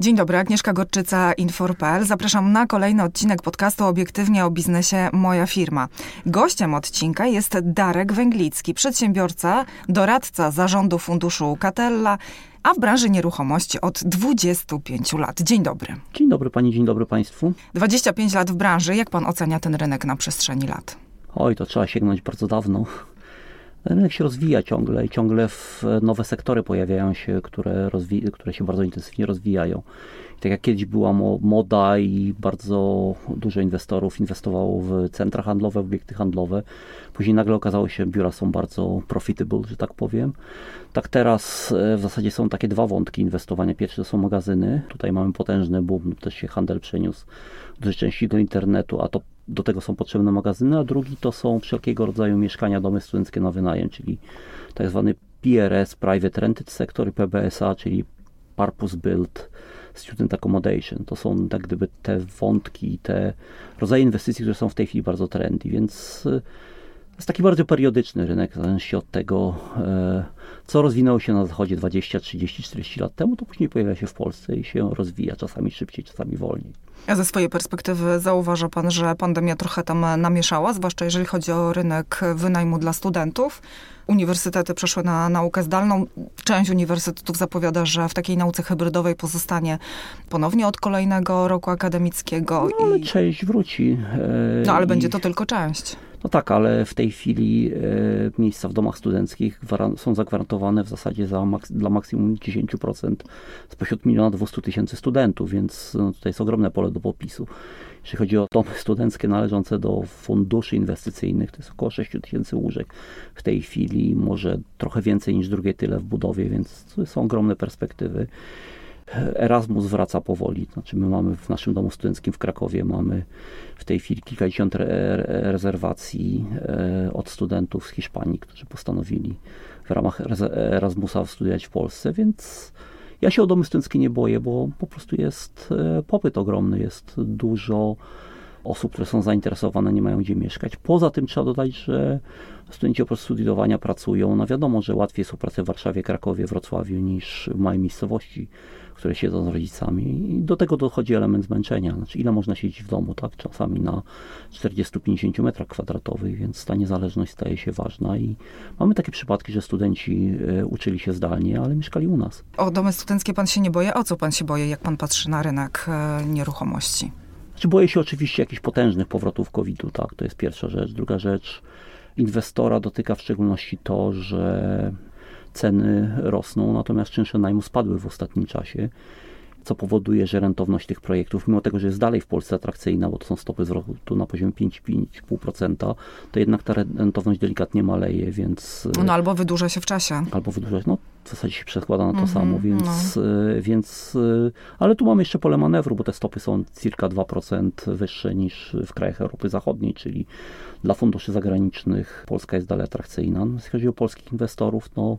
Dzień dobry, Agnieszka Gorczyca, Infor.pl. Zapraszam na kolejny odcinek podcastu Obiektywnie o biznesie Moja firma. Gościem odcinka jest Darek Węglicki, przedsiębiorca, doradca zarządu funduszu Catella, a w branży nieruchomości od 25 lat. Dzień dobry. Dzień dobry pani, dzień dobry państwu. 25 lat w branży. Jak pan ocenia ten rynek na przestrzeni lat? Oj, to trzeba sięgnąć bardzo dawno. Rynek się rozwija ciągle i ciągle nowe sektory pojawiają się, które, które się bardzo intensywnie rozwijają. I tak jak kiedyś była moda i bardzo dużo inwestorów inwestowało w centra handlowe, w obiekty handlowe, później nagle okazało się, że biura są bardzo profitable, że tak powiem. Tak teraz e, w zasadzie są takie dwa wątki inwestowania. Pierwszy to są magazyny. Tutaj mamy potężny boom, też się handel przeniósł dużej części do internetu, a to do tego są potrzebne magazyny, a drugi to są wszelkiego rodzaju mieszkania, domy studenckie na wynajem, czyli tak zwany PRS, Private Rented Sector PBSA, czyli Purpose Built Student Accommodation. To są tak gdyby te wątki, te rodzaje inwestycji, które są w tej chwili bardzo trendy, więc y, jest taki bardzo periodyczny rynek, w zależności od tego, e, co rozwinęło się na zachodzie 20, 30, 40 lat temu, to później pojawia się w Polsce i się rozwija, czasami szybciej, czasami wolniej. A ze swojej perspektywy zauważa pan, że pandemia trochę tam namieszała, zwłaszcza jeżeli chodzi o rynek wynajmu dla studentów. Uniwersytety przeszły na naukę zdalną. Część uniwersytetów zapowiada, że w takiej nauce hybrydowej pozostanie ponownie od kolejnego roku akademickiego. No, ale i... część wróci. E, no, ale i... będzie to tylko część. No tak, ale w tej chwili e, miejsca w domach studenckich są zagwarantowane w zasadzie za maks dla maksimum 10% spośród miliona 200 tysięcy studentów, więc no, tutaj jest ogromne pole do popisu. Jeśli chodzi o domy studenckie należące do funduszy inwestycyjnych, to jest około 6 tysięcy łóżek w tej chwili, może trochę więcej niż drugie tyle w budowie, więc są ogromne perspektywy. Erasmus wraca powoli. Znaczy my mamy w naszym domu studenckim w Krakowie mamy w tej chwili kilkadziesiąt re rezerwacji e, od studentów z Hiszpanii, którzy postanowili w ramach Erasmusa studiować w Polsce, więc ja się o domy studenckie nie boję, bo po prostu jest e, popyt ogromny, jest dużo osób, które są zainteresowane, nie mają gdzie mieszkać. Poza tym trzeba dodać, że studenci oprócz studiowania pracują. No wiadomo, że łatwiej jest o pracę w Warszawie, Krakowie, Wrocławiu niż w małej miejscowości które siedzą z rodzicami i do tego dochodzi element zmęczenia. Znaczy, ile można siedzieć w domu, tak? Czasami na 40-50 metrach kwadratowych, więc ta niezależność staje się ważna i mamy takie przypadki, że studenci e, uczyli się zdalnie, ale mieszkali u nas. O domy studenckie pan się nie boje? O co pan się boje, jak pan patrzy na rynek e, nieruchomości? Znaczy, boję się oczywiście jakichś potężnych powrotów COVID-u, tak? To jest pierwsza rzecz. Druga rzecz, inwestora dotyka w szczególności to, że ceny rosną, natomiast czynsze najmu spadły w ostatnim czasie, co powoduje, że rentowność tych projektów, mimo tego, że jest dalej w Polsce atrakcyjna, bo to są stopy zwrotu na poziomie 5-5,5%, to jednak ta rentowność delikatnie maleje, więc... No albo wydłuża się w czasie. Albo wydłuża, no w zasadzie się przekłada na to mm -hmm, samo, więc, no. więc... Ale tu mamy jeszcze pole manewru, bo te stopy są circa 2% wyższe niż w krajach Europy Zachodniej, czyli dla funduszy zagranicznych Polska jest dalej atrakcyjna. Jeśli chodzi o polskich inwestorów, no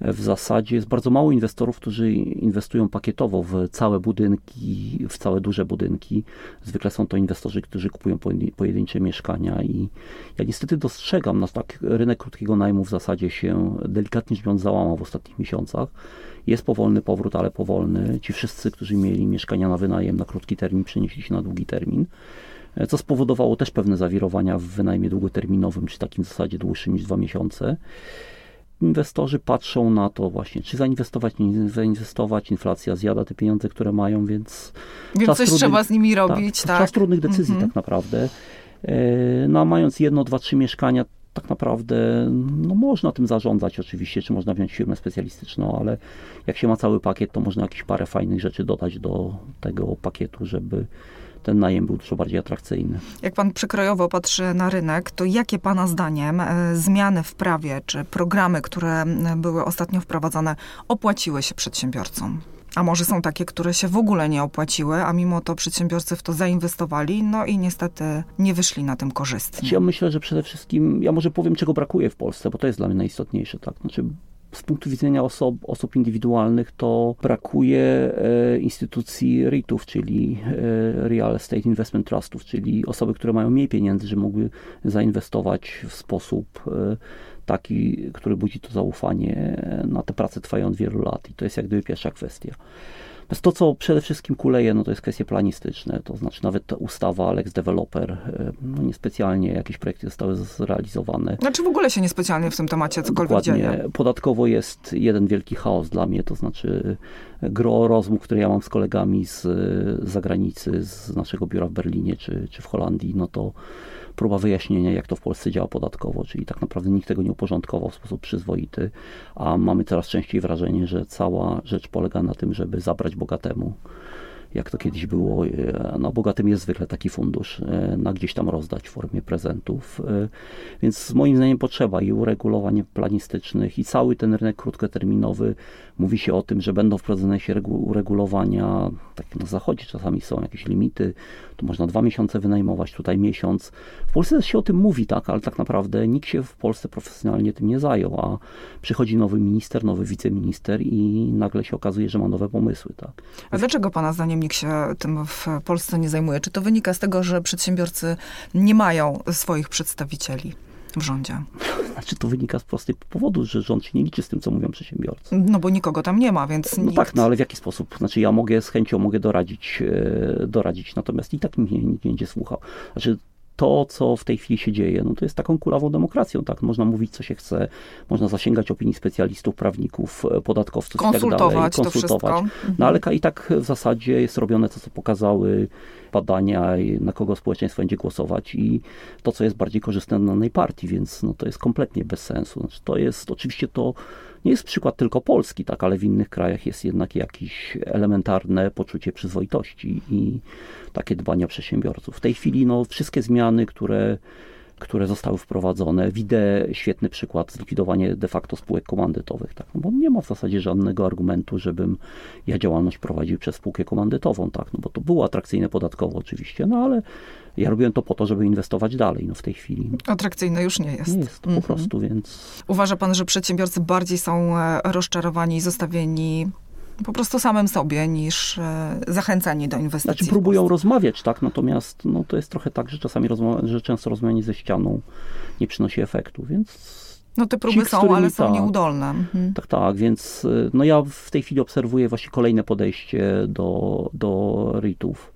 w zasadzie jest bardzo mało inwestorów, którzy inwestują pakietowo w całe budynki, w całe duże budynki. Zwykle są to inwestorzy, którzy kupują pojedyncze mieszkania i ja niestety dostrzegam, no tak rynek krótkiego najmu w zasadzie się delikatnie rzecz załamał w ostatnich miesiącach. Jest powolny powrót, ale powolny. Ci wszyscy, którzy mieli mieszkania na wynajem na krótki termin, przenieśli się na długi termin co spowodowało też pewne zawirowania w wynajmie długoterminowym, czy takim w zasadzie dłuższym niż dwa miesiące. Inwestorzy patrzą na to właśnie, czy zainwestować, nie zainwestować. Inflacja zjada te pieniądze, które mają, więc. Więc coś trudnych, trzeba z nimi tak, robić, tak. tak. Czas trudnych decyzji, -hmm. tak naprawdę. E, no a mając jedno, dwa, trzy mieszkania, tak naprawdę no, można tym zarządzać oczywiście, czy można wziąć firmę specjalistyczną, ale jak się ma cały pakiet, to można jakieś parę fajnych rzeczy dodać do tego pakietu, żeby ten najem był dużo bardziej atrakcyjny. Jak pan przekrojowo patrzy na rynek, to jakie pana zdaniem e, zmiany w prawie czy programy, które były ostatnio wprowadzone, opłaciły się przedsiębiorcom? A może są takie, które się w ogóle nie opłaciły, a mimo to przedsiębiorcy w to zainwestowali, no i niestety nie wyszli na tym korzystnie. Ja myślę, że przede wszystkim, ja może powiem, czego brakuje w Polsce, bo to jest dla mnie najistotniejsze, tak? Znaczy, z punktu widzenia osob, osób indywidualnych to brakuje e, instytucji REIT-ów, czyli e, Real Estate Investment Trustów, czyli osoby, które mają mniej pieniędzy, że mogły zainwestować w sposób e, taki, który budzi to zaufanie. Na te prace trwają od wielu lat i to jest jak gdyby pierwsza kwestia. Natomiast to, co przede wszystkim kuleje, no to jest kwestie planistyczne, to znaczy nawet ta ustawa Lex Developer, e, no niespecjalnie jakieś projekty zostały zrealizowane. Znaczy w ogóle się niespecjalnie w tym temacie cokolwiek Dokładnie. dzieje. Podatkowo jest jeden wielki chaos dla mnie, to znaczy gro rozmów, które ja mam z kolegami z zagranicy, z naszego biura w Berlinie czy, czy w Holandii, no to próba wyjaśnienia, jak to w Polsce działa podatkowo, czyli tak naprawdę nikt tego nie uporządkował w sposób przyzwoity, a mamy coraz częściej wrażenie, że cała rzecz polega na tym, żeby zabrać bogatemu jak to kiedyś było, e, no bogatym jest zwykle taki fundusz, e, na gdzieś tam rozdać w formie prezentów. E, więc moim zdaniem potrzeba i uregulowań planistycznych i cały ten rynek krótkoterminowy. Mówi się o tym, że będą wprowadzone się uregulowania, tak na zachodzie czasami są jakieś limity, tu można dwa miesiące wynajmować, tutaj miesiąc. W Polsce też się o tym mówi, tak, ale tak naprawdę nikt się w Polsce profesjonalnie tym nie zajął, a przychodzi nowy minister, nowy wiceminister i nagle się okazuje, że ma nowe pomysły, tak. A dlaczego pana zdaniem nikt się tym w Polsce nie zajmuje? Czy to wynika z tego, że przedsiębiorcy nie mają swoich przedstawicieli? w rządzie? Znaczy to wynika z prostego powodu, że rząd się nie liczy z tym, co mówią przedsiębiorcy. No bo nikogo tam nie ma, więc No nikt... tak, no ale w jaki sposób? Znaczy ja mogę z chęcią mogę doradzić, e, doradzić natomiast i tak nikt nie, nikt nie będzie słuchał. Znaczy to, co w tej chwili się dzieje, no to jest taką kulawą demokracją, tak? Można mówić, co się chce, można zasięgać opinii specjalistów, prawników, e, podatkowców i tak dalej. Konsultować to wszystko. No ale i tak w zasadzie jest robione to, co pokazały badania, na kogo społeczeństwo będzie głosować i to, co jest bardziej korzystne dla danej partii, więc no, to jest kompletnie bez sensu. Znaczy, to jest, oczywiście to nie jest przykład tylko Polski, tak, ale w innych krajach jest jednak jakieś elementarne poczucie przyzwoitości i takie dbania przedsiębiorców. W tej chwili no, wszystkie zmiany, które które zostały wprowadzone. Widzę świetny przykład zlikwidowanie de facto spółek komandytowych, tak? no bo nie ma w zasadzie żadnego argumentu, żebym ja działalność prowadził przez spółkę komandytową, tak? no bo to było atrakcyjne podatkowo oczywiście, no ale ja robiłem to po to, żeby inwestować dalej, no w tej chwili. Atrakcyjne już nie jest. Nie jest po -hmm. prostu, więc... Uważa pan, że przedsiębiorcy bardziej są e, rozczarowani i zostawieni po prostu samym sobie, niż e, zachęcanie do inwestycji. Znaczy próbują rozmawiać, tak, natomiast no, to jest trochę tak, że czasami że często rozmawianie ze ścianą nie przynosi efektu, więc no te próby ci, są, ale są tak, nieudolne. Mhm. Tak, tak, więc e, no ja w tej chwili obserwuję właśnie kolejne podejście do, do REIT-ów.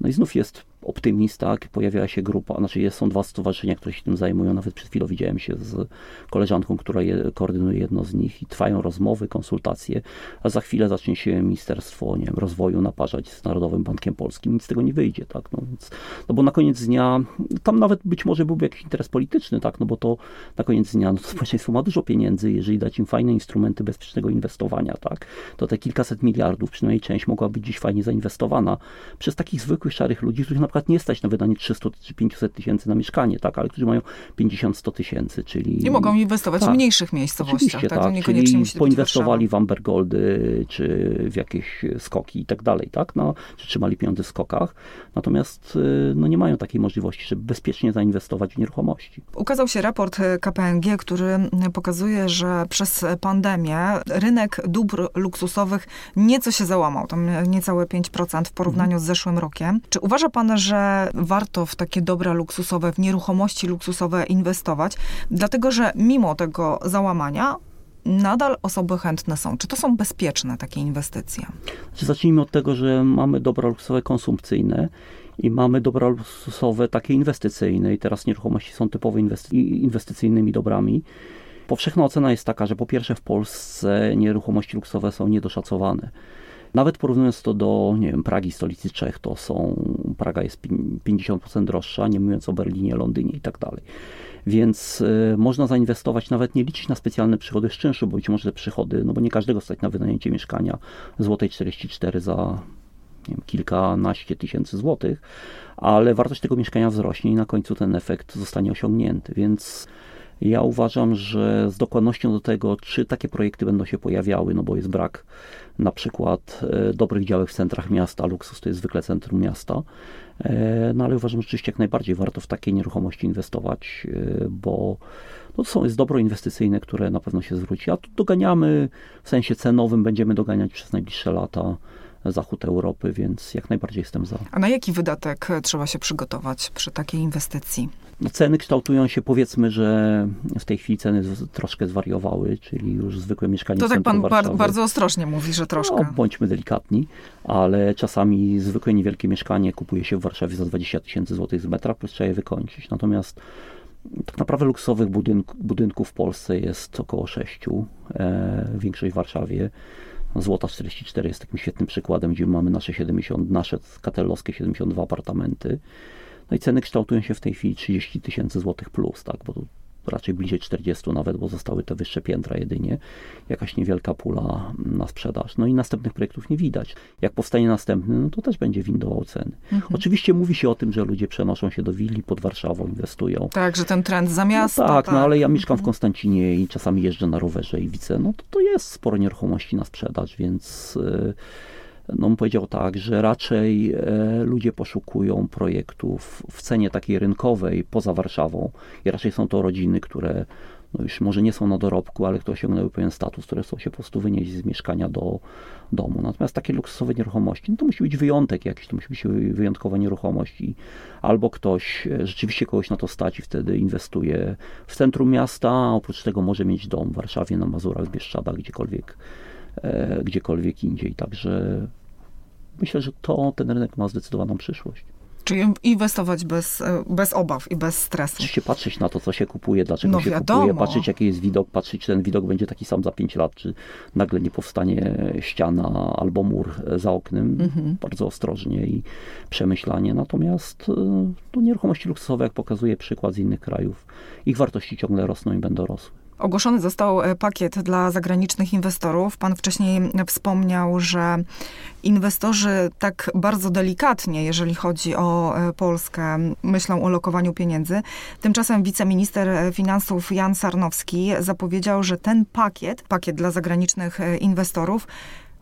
No i znów jest optymista, tak? pojawiała się grupa, znaczy są dwa stowarzyszenia, które się tym zajmują, nawet przed chwilą widziałem się z koleżanką, która je, koordynuje jedno z nich i trwają rozmowy, konsultacje, a za chwilę zacznie się Ministerstwo nie wiem, Rozwoju naparzać z Narodowym Bankiem Polskim, nic z tego nie wyjdzie, tak, no, więc, no bo na koniec dnia, tam nawet być może byłby jakiś interes polityczny, tak, no bo to na koniec dnia, no to społeczeństwo ma dużo pieniędzy, jeżeli dać im fajne instrumenty bezpiecznego inwestowania, tak, to te kilkaset miliardów, przynajmniej część mogła być dziś fajnie zainwestowana przez takich zwykłych, szarych ludzi, których na przykład nie stać na wydanie 300 czy 500 tysięcy na mieszkanie, tak, ale którzy mają 50-100 tysięcy, czyli... I mogą inwestować tak, w mniejszych miejscowościach, tak, tak. czyli poinwestowali w Amber Goldy, czy w jakieś skoki i tak dalej, tak, no, czy trzymali pieniądze w skokach, natomiast y, no, nie mają takiej możliwości, żeby bezpiecznie zainwestować w nieruchomości. Ukazał się raport y, KPMG, który pokazuje, że przez pandemię rynek dóbr luksusowych nieco się załamał, tam niecałe 5% w porównaniu mhm. z zeszłym rokiem. Czy uważa pan, że warto w takie dobra luksusowe, w nieruchomości luksusowe inwestować, dlatego że mimo tego załamania nadal osoby chętne są. Czy to są bezpieczne takie inwestycje? Znaczy, zacznijmy od tego, że mamy dobra luksusowe konsumpcyjne i mamy dobra luksusowe takie inwestycyjne i teraz nieruchomości są typowo inwesty inwestycyjnymi dobrami. Powszechna ocena jest taka, że po pierwsze w Polsce nieruchomości luksusowe są niedoszacowane. Nawet porównując to do, nie wiem, Pragi, stolicy Czech, to są, Praga jest 50% droższa, nie mówiąc o Berlinie, Londynie i tak dalej. Więc y, można zainwestować, nawet nie liczyć na specjalne przychody z czynszu, bo być może te przychody, no bo nie każdego stać na wynajęcie mieszkania złotej 44 za nie wiem, kilkanaście tysięcy złotych, ale wartość tego mieszkania wzrośnie i na końcu ten efekt zostanie osiągnięty, więc Ja uważam, że z dokładnością do tego, czy takie projekty będą się pojawiały, no bo jest brak na przykład e, dobrych działek w centrach miasta, luksus to jest zwykle centrum miasta, e, no ale uważam, że rzeczywiście jak najbardziej warto w takie nieruchomości inwestować, e, bo no to są, jest dobro inwestycyjne, które na pewno się zwróci, a tu doganiamy w sensie cenowym, będziemy doganiać przez najbliższe lata zachód Europy, więc jak najbardziej jestem za. A na jaki wydatek trzeba się przygotować przy takiej inwestycji? No ceny kształtują się, powiedzmy, że w tej chwili ceny troszkę zwariowały, czyli już zwykłe mieszkanie To tak pan bar bardzo ostrożnie mówi, że troszkę. No, bądźmy delikatni, ale czasami zwykłe niewielkie mieszkanie kupuje się w Warszawie za 20 tysięcy złotych z metra, plus trzeba je wykończyć. Natomiast tak naprawdę luksusowych budynk, budynków w Polsce jest około 6, e, większość w Warszawie. Złota 44 jest takim świetnym przykładem, gdzie mamy nasze 70, nasze katelowskie 72 apartamenty. No i ceny kształtują się w tej chwili 30 tysięcy złotych plus, tak, bo raczej bliżej 40 nawet, bo zostały te wyższe piętra jedynie, jakaś niewielka pula na sprzedaż. No i następnych projektów nie widać. Jak powstanie następny, no to też będzie windował ceny. Mhm. Oczywiście mówi się o tym, że ludzie przenoszą się do willi pod Warszawą, inwestują. Tak, że ten trend za miasto. No tak, tak, no ale ja mieszkam w Konstancinie i czasami jeżdżę na rowerze i widzę, no to, to jest sporo nieruchomości na sprzedaż, więc... Yy, no bym powiedział tak, że raczej e, ludzie poszukują projektów w cenie takiej rynkowej poza Warszawą i raczej są to rodziny, które no już może nie są na dorobku, ale które osiągnęły pewien status, które chcą się po prostu wynieść z mieszkania do domu. Natomiast takie luksusowe nieruchomości, no to musi być wyjątek jakiś, to musi być wyjątkowa nieruchomość i albo ktoś, e, rzeczywiście kogoś na to stać i wtedy inwestuje w centrum miasta, a oprócz tego może mieć dom w Warszawie, na Mazurach, Bieszczadach, gdziekolwiek, e, gdziekolwiek indziej. Także myślę, że to ten rynek ma zdecydowaną przyszłość. Czyli inwestować bez, e, bez obaw i bez stresu. Oczywiście patrzeć na to, co się kupuje, dlaczego no się wiadomo. kupuje, patrzeć jaki jest widok, patrzeć, czy ten widok będzie taki sam za 5 lat, czy nagle nie powstanie ściana albo mur za oknem. Mhm. Bardzo ostrożnie i przemyślanie. Natomiast e, no, nieruchomości luksusowe, jak pokazuje przykład z innych krajów, ich wartości ciągle rosną i będą rosły. Ogłoszony został e, pakiet dla zagranicznych inwestorów. Pan wcześniej wspomniał, że inwestorzy tak bardzo delikatnie, jeżeli chodzi o e, Polskę, myślą o lokowaniu pieniędzy. Tymczasem wiceminister e, finansów Jan Sarnowski zapowiedział, że ten pakiet, pakiet dla zagranicznych inwestorów,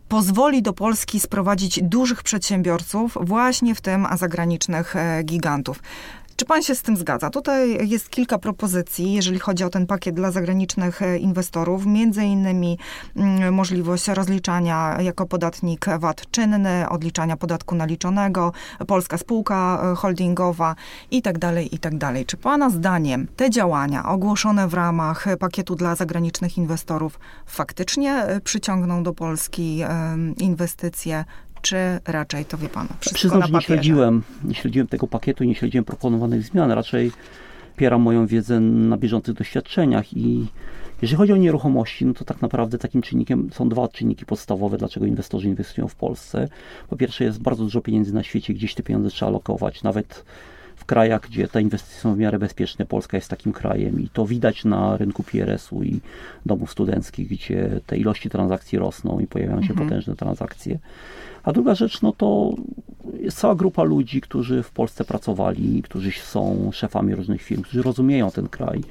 pozwoli do Polski sprowadzić dużych przedsiębiorców, właśnie w tym zagranicznych gigantów. Czy pan się z tym zgadza? Tutaj jest kilka propozycji, jeżeli chodzi o ten pakiet dla zagranicznych e, inwestorów, między innymi mm, możliwość rozliczania jako podatnik VAT czynny, odliczania podatku naliczonego, polska spółka e, holdingowa i tak dalej, i tak. Czy pana zdaniem te działania ogłoszone w ramach pakietu dla zagranicznych inwestorów faktycznie e, przyciągną do Polski inwestycje czy raczej to wie pan? Przyznam, że nie śledziłem, nie śledziłem tego pakietu, nie śledziłem proponowanych zmian. Raczej opieram moją wiedzę na bieżących doświadczeniach i jeżeli chodzi o nieruchomości, no to tak naprawdę takim czynnikiem są dwa czynniki podstawowe, dlaczego inwestorzy inwestują w Polsce. Po pierwsze jest bardzo dużo pieniędzy na świecie, gdzieś te pieniądze trzeba lokować, nawet w krajach, gdzie te inwestycje są w miarę bezpieczne, Polska jest takim krajem i to widać na rynku PRS-u i domów studenckich, gdzie te ilości transakcji rosną i pojawiają się mhm. potężne transakcje. A druga rzecz, no to jest cała grupa ludzi, którzy w Polsce pracowali, którzy są szefami różnych firm, którzy rozumieją ten kraj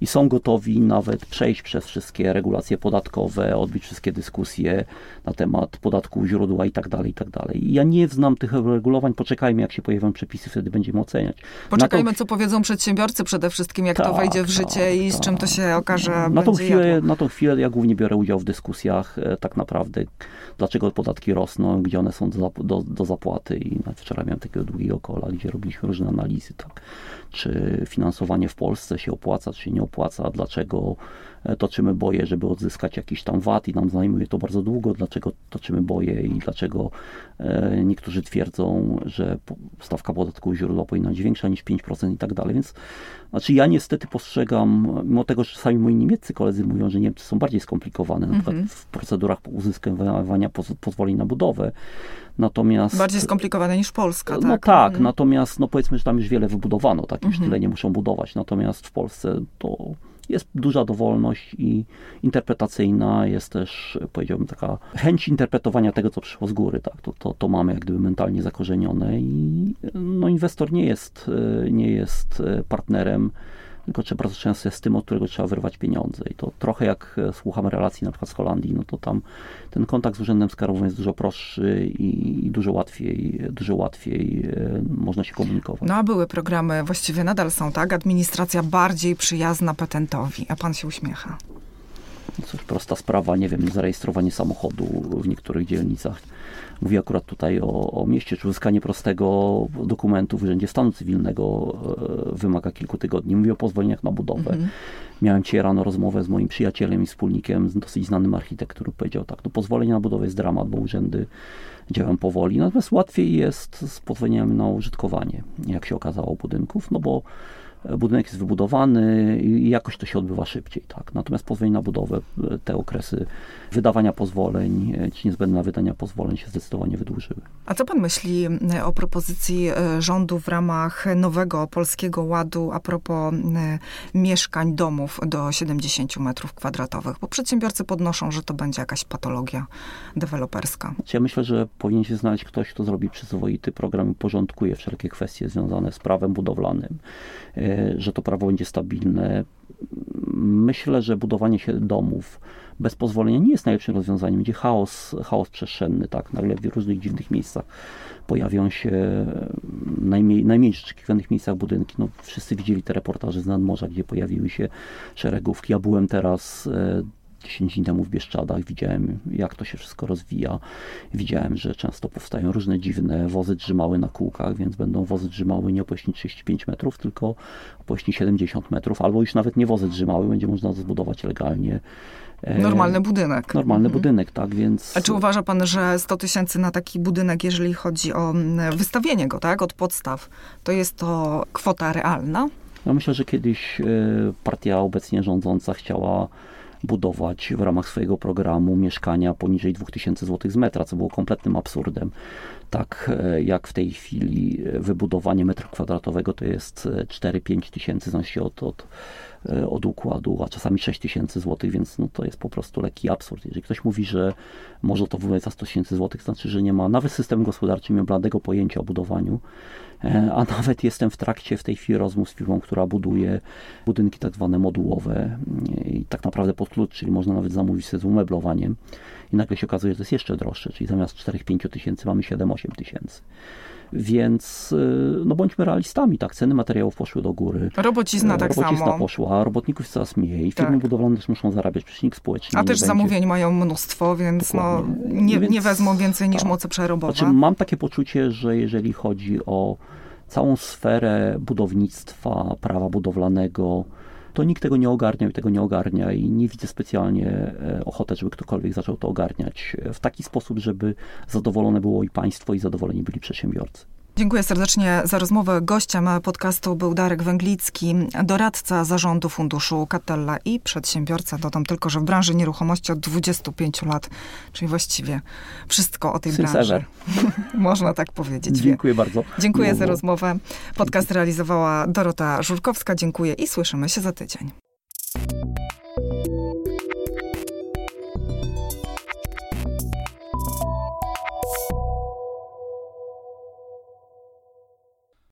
i są gotowi nawet przejść przez wszystkie regulacje podatkowe, odbyć wszystkie dyskusje na temat podatku źródła i tak dalej, i tak dalej. Ja nie znam tych regulowań, poczekajmy jak się pojawią przepisy, wtedy będziemy oceniać. Poczekajmy, to... co powiedzą przedsiębiorcy przede wszystkim, jak tak, to wejdzie w tak, życie i z czym to się okaże. Na tą, chwilę, na tą chwilę ja głównie biorę udział w dyskusjach e, tak naprawdę, dlaczego podatki rosną, gdzie one są do, do, do zapłaty i nawet wczoraj miałem takiego długiego kola, gdzie robiliśmy różne analizy, tak. Czy finansowanie w Polsce się opłaca, czy nie opłaca, dlaczego toczymy boje, żeby odzyskać jakiś tam VAT i nam zajmuje to bardzo długo, dlaczego toczymy boje i dlaczego e, niektórzy twierdzą, że stawka podatku źródła powinna być większa niż 5% i tak dalej, więc znaczy ja niestety postrzegam, mimo tego, że czasami moi niemieccy koledzy mówią, że Niemcy są bardziej skomplikowane, na przykład mhm. w procedurach uzyskiwania pozwoleń na budowę, Natomiast, Bardziej skomplikowane niż Polska, no tak? No tak, mhm. natomiast no powiedzmy, że tam już wiele wybudowano, tak, już mhm. tyle nie muszą budować. Natomiast w Polsce to jest duża dowolność i interpretacyjna, jest też, powiedziałbym, taka chęć interpretowania tego, co przyszło z góry, tak, to, to, to mamy jak gdyby mentalnie zakorzenione i no, inwestor nie jest, nie jest partnerem tylko trzeba bardzo często jest tym, od którego trzeba wyrwać pieniądze. I to trochę jak e, słucham relacji na przykład z Holandii, no to tam ten kontakt z urzędem skarbowym jest dużo prostszy i, i dużo łatwiej, dużo łatwiej e, można się komunikować. No a były programy, właściwie nadal są, tak? Administracja bardziej przyjazna patentowi, a pan się uśmiecha. No cóż, prosta sprawa, nie wiem, zarejestrowanie samochodu w niektórych dzielnicach. Mówię akurat tutaj o, o mieście, czy uzyskanie prostego dokumentu w Urzędzie Stanu Cywilnego e, wymaga kilku tygodni. Mówię o pozwoleniach na budowę. Mhm. Miałem dzisiaj rano rozmowę z moim przyjacielem i wspólnikiem, dosyć znanym architektem, który powiedział tak, no pozwolenie na budowę jest dramat, bo urzędy działają powoli, natomiast łatwiej jest z pozwoleniem na użytkowanie, jak się okazało, budynków, no bo budynek jest wybudowany i jakoś to się odbywa szybciej. Tak? Natomiast pozwolenie na budowę, te okresy wydawania pozwoleń, ci niezbędne wydania pozwoleń się zdecydowanie wydłużyły. A co pan myśli e, o propozycji e, rządu w ramach nowego polskiego ładu a propos e, mieszkań, domów do 70 metrów kwadratowych? Bo przedsiębiorcy podnoszą, że to będzie jakaś patologia deweloperska. Ja myślę, że powinien się znaleźć ktoś, kto zrobi przyzwoity program i porządkuje wszelkie kwestie związane z prawem budowlanym że to prawo będzie stabilne. Myślę, że budowanie się domów bez pozwolenia nie jest najlepszym rozwiązaniem. Będzie chaos, chaos przestrzenny, tak? Nagle w różnych dziwnych miejscach pojawią się najmniej, najmniej oczekiwanych miejscach budynki. No, wszyscy widzieli te reportaże z nadmorza, gdzie pojawiły się szeregówki. Ja byłem teraz e, 10 dni temu w Bieszczadach widziałem, jak to się wszystko rozwija. Widziałem, że często powstają różne dziwne wozy drzymałe na kółkach, więc będą wozy drzymałe nie o 35 metrów, tylko o 70 metrów, albo już nawet nie wozy drzymałe, będzie można zbudować legalnie. E, normalny budynek. Normalny mhm. budynek, tak, więc... A czy uważa pan, że 100 tysięcy na taki budynek, jeżeli chodzi o wystawienie go, tak, od podstaw, to jest to kwota realna? Ja myślę, że kiedyś e, partia obecnie rządząca chciała budować w ramach swojego programu mieszkania poniżej 2000 zł z metra, co było kompletnym absurdem. Tak e, jak w tej chwili e, wybudowanie metra kwadratowego to jest 4-5 e, tysięcy, zależy od, od, od układu, a czasami 6 tysięcy złotych, więc no to jest po prostu lekki absurd. Jeżeli ktoś mówi, że może to wybrać za 100 tysięcy złotych, to znaczy, że nie ma nawet system gospodarczy, nie ma bladego pojęcia o budowaniu, a nawet jestem w trakcie w tej chwili rozmów z firmą, która buduje budynki tak zwane modułowe i tak naprawdę pod klucz, czyli można nawet zamówić sobie z umeblowaniem i nagle się okazuje, że to jest jeszcze droższe, czyli zamiast 4-5 tysięcy mamy 7-8 tysięcy. Więc y, no bądźmy realistami, tak, ceny materiałów poszły do góry. Robocizna tak Robocizna samo. poszła, robotników jest coraz mniej, firmy tak. budowlane też muszą zarabiać, przecznik społeczny. A też zamówień mają mnóstwo, więc no, nie, więc, nie wezmą więcej niż tak. moce przerobowe. Znaczy, mam takie poczucie, że jeżeli chodzi o całą sferę budownictwa, prawa budowlanego, to nikt tego nie ogarniał i tego nie ogarnia i nie widzę specjalnie e, ochoty, żeby ktokolwiek zaczął to ogarniać w taki sposób, żeby zadowolone było i państwo i zadowoleni byli przedsiębiorcy. Dziękuję serdecznie za rozmowę. Gościem podcastu był Darek Węglicki, doradca zarządu funduszu Catella i przedsiębiorca. Dodam tylko, że w branży nieruchomości od 25 lat, czyli właściwie wszystko o tej Since branży. Można tak powiedzieć. Dziękuję bardzo. Dziękuję Miło za rozmowę. Podcast realizowała Dorota Żurkowska. Dziękuję i słyszymy się za tydzień.